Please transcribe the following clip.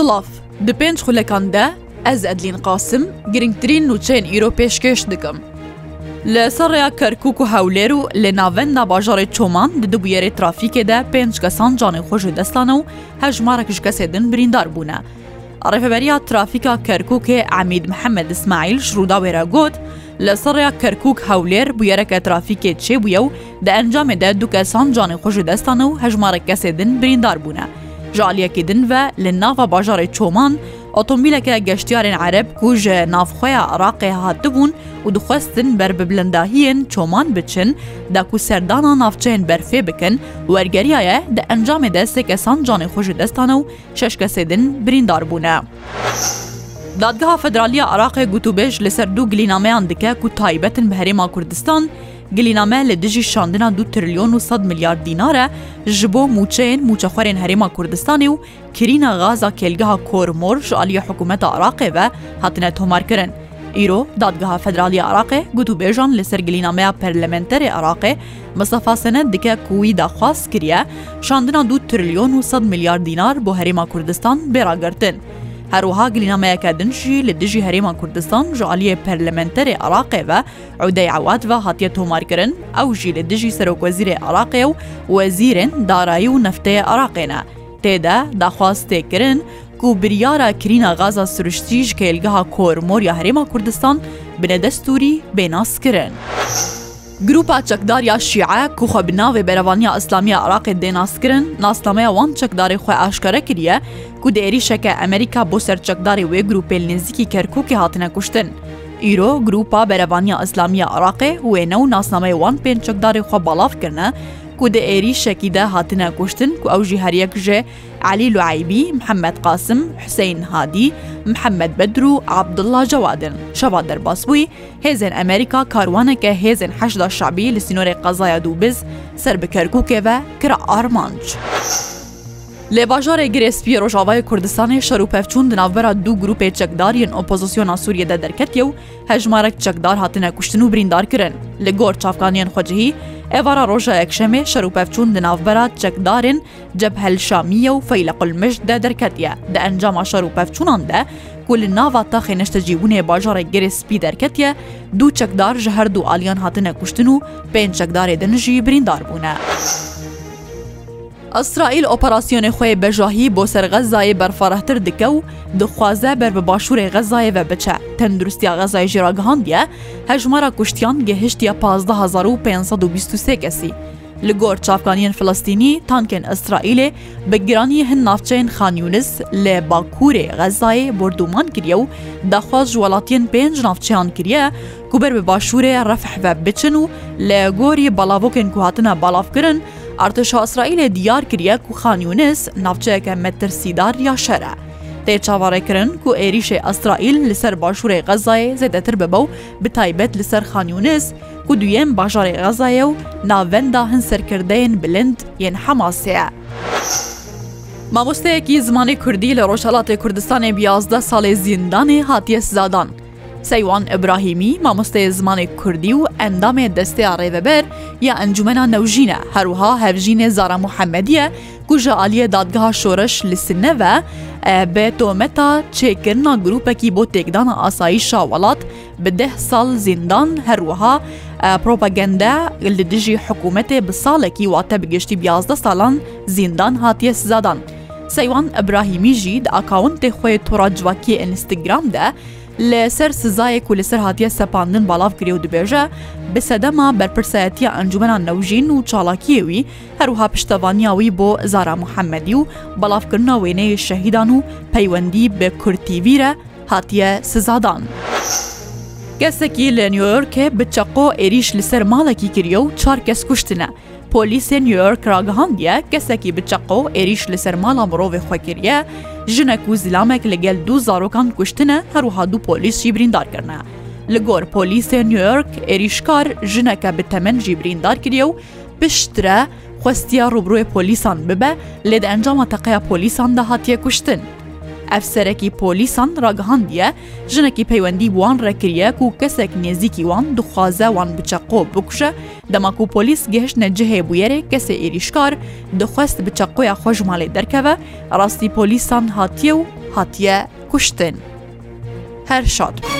Silav Di pênc xulekan de ez edlîn qasim girngtirîn nûçeyên îro pêşkêş dikim. Li serreya Kerkûk û hewlêr û lê navenda bajarê çoman di dibûyerê trafîkê de pênc kesan canê xwe ji destane û hejmarekiş kesê din birîndar bûne. Rêveberiya trafîka Kerkûkê Emîd Mihemed İsmail şrûda wêre got, li serreya Kerkûk hewlêr bûyereke trafîkê çêbûye û di encamê de du kesan canê xwe ji destane û hejmarek kesê din birîndar bûne. ji aliyekê din ve li nava bajarê çoman, Otomobîleke geştyarên Ereb ku ji navxweya Iraqê hatibûn û dixwestin ber biblindahiyên çoman biçin da ku serdana navçeyên berfê bikin wergeriya ye di encamê destek esan canê xwe ji destan û şeş kesê din birîndar bûne. Dadgeha Federaliya Iraqê gotûbêj li ser du glînameyan dike ku taybetin bi Herêma Kurdistan, گلینامە لە دژی شاندنا دو تریلیۆن و 100 میلیارد دینارە ji بۆ موچەین موچەخوارên هەرێما کوردستانی و کرینە غاza کێلگەها کۆرمۆر ji aliە حکوومەت عراقێ ve hatine tomarkirin. Îro dadgeha Federalî Iraqê gut û bêjan li ser gilînameya Perlementerê Iraqê Mistafa Sened dike ku wî daxwast kiriye şandina du trilyon û 100 milyar dînar bo Herêma Kurdistan bêragirtin. هەروها گلینامەیەەکە دنجی لە دژی هەرێمان کوردستان ژعالیە پەرلەمەنتەرێ عراقێوە ئەودەی عوات بە هاتیە تۆمارکردن ئەو ژی لە دژی سەرۆکوەزیرێ عراقێ و وەزیرن دارایی و نفتەیە عراقێنە تێدا داخواستێکردن و بریارە کرینە غازا سروشتیش کێلگەها کۆرمۆریا هەرێما کوردستان بنە دەستوری بێناسکردن. Grupa çekdariya şiye ku xwe bi navê berevaniya İslamiya Iraqê dê naskirin naslameya wan çekdarê xwe aşkare kiriye ku dêrîşeke Emerîka bo ser çekdarê wê grupê nêzikî Kerkûkê hatine kuştin. Îro Grupa berevaniya İslamiya Iraqê wê new nasnameyê wan pên çekdarê xwe balav kirine و دە ئێری شەکیدا هاتنە کوشتن و ئەو ژیهرەک ژێ علی لوعیبی محەممەد قاسم حسین هادی محەممەد بەدر و عبدله جەوادن شەوا دەرباس بووی هێزن ئەمریکا کاروانەکە هێزن هەشدا شعبی لە سینۆرە قەزایە دوو بز سەر بکەرکووکێوە کرا ئارمانچ. لێ باژارێ گرێسپی ڕۆژاوای کوردستانی شەر و پەفچون دناوبەرە دوو گروپی چەکدارین ئۆپۆزیسیۆنا سووریەدە دەرکەتیە و هەژمارەك چەکدار هاتنە کوشتن و بریندارکردن لە گۆر چافکانیان خۆجهی ئێوارە ڕۆژە ئەکشەمێ شەر و پەفچوون دناافبەرات جەکدارن جەب هەلشامیە و فەیلە قلمش دە دەرکەتیە دە ئەنجاما شەر و پەفچوونان دە کول ناوا تا خێنشتەجیبوونێ باژارێک گەرێ سپی دەرکەتیە دوو چەکدار ژە هەردوو ئالیان هاتنە کوشتن و پێنج چەکدارێ دنژی بریندار بوونە. ئەسرائیل ئۆپەراسسیۆنی خۆی بەژاهی بۆ سەرغەزایە بەرفەڕەتر دکە و دخوازە بەر بە باشووری غەزایە بە بچە تەندروستیا غەزای ژێراگەهاندە هەژمارە کوشتیان گەهشتە 1523 کەسی. li gor çavkaniyên Filistînî tankên Israîlê bi giranî hin navçeyên Xanyunis lê Bakurê Xezayê borduman kiriye û daxwaz ji welatiyên pênc navçeyan kiriye ku ber bi başûrê refh ve biçin û lê gorî balavokên ku hatina balavkirin ئارتشا ئیسرائیلێ دیار کریە و خانیونس ناوچەیەکە مەترسیدار یا شەرە. تێ چاوەڕێکردن و عێریشێ ئەسرائیل لەسەر باشووری غەزایە زێدەتر ببە و بتایبەت لەسەر خانیونس و دوێن باژارێ غەزایە و ناوەندا هەنسەرکردەیەن بلند یەن حەماسەیە. مامۆستەیەکی زمانی کوردی لە ڕۆژهڵاتی کوردستانی بیازدە ساڵێ زیندانی هاتیە سزادان. سەیوان ئەبراهیمی مامۆستەیە زمانی کوردی و ئەندامێ دەستەیە ڕێبەبەر یا ئەنجومەنا نەوژینە هەروها هەڤژینێ زارا محەممەدیە گوژە عالیە دادگەها شۆرەش لسنەوە بە تۆمەتا چێکردنا گرروپێکی بۆ تێکدانە ئاسایی شاوەڵات بدە ساڵ زیندان هەروەها پرۆپەگەندە لە دژی حکوومەتێ بە ساڵێکی واتە بگەشتی بیازدە ساڵان زیندان هاتیە سزادان. سەیوان ئەبراهیمی ژید ئاکاونتێ خۆی تۆڕاجواکی ئینستاگرام دە لەسەر سزایەک و لەسەر هااتە سەپاندن باڵاف گرێ و دبێژە بە سەدەما بەرپرسەتی ئەنجومەنان نەوژین و چاڵاکیەوی هەروها پشتەوانیاوی بۆ زارا محەممەدی و بەڵافکردنە وێنەیە شەهیددان و پەیوەندی بە کورتیویرە هاتیە سزادان. گەسێکی لە نیویۆرکێ بچەقۆ عێریش لەسەر ماڵێکی کریە و چار کەس کوشتنە. پۆلیسی نیویۆرک راگەهاندە کەسێکی بچەقۆ عێریش لەسەر ماڵا مرۆڤێ خۆکردە ژنەک و زلامێک لەگەل دوو زارۆکان کوشتنە هەروها دوو پۆلیسشی بریندارکردە. لە گۆر پۆلیسی نیویۆرک عێریشکار ژنەکە بە تەمەنجی بریندار کردە و پشترە خستیا ڕوبروی پۆلیسان ببە لێدە ئەنجامە تەقەیە پۆلیسان داهاتیە کوشتن. ئەفسەرەکی پۆلیسان ڕگەهاندیە ژنێکی پەیوەندی وان ڕێکریەک و کەسێک نێزیکی وان دخوازە وان بچەقۆ بکوشە دەماکو پۆلیس گەهشت نەجههێ بویێرێ کەسێ ئێریشکار دخواست بچەقۆیە خۆژماڵێ دەرکەوە ڕاستی پۆلیسان هاتیە و هاتیە کوشتن هەر شاد بوو.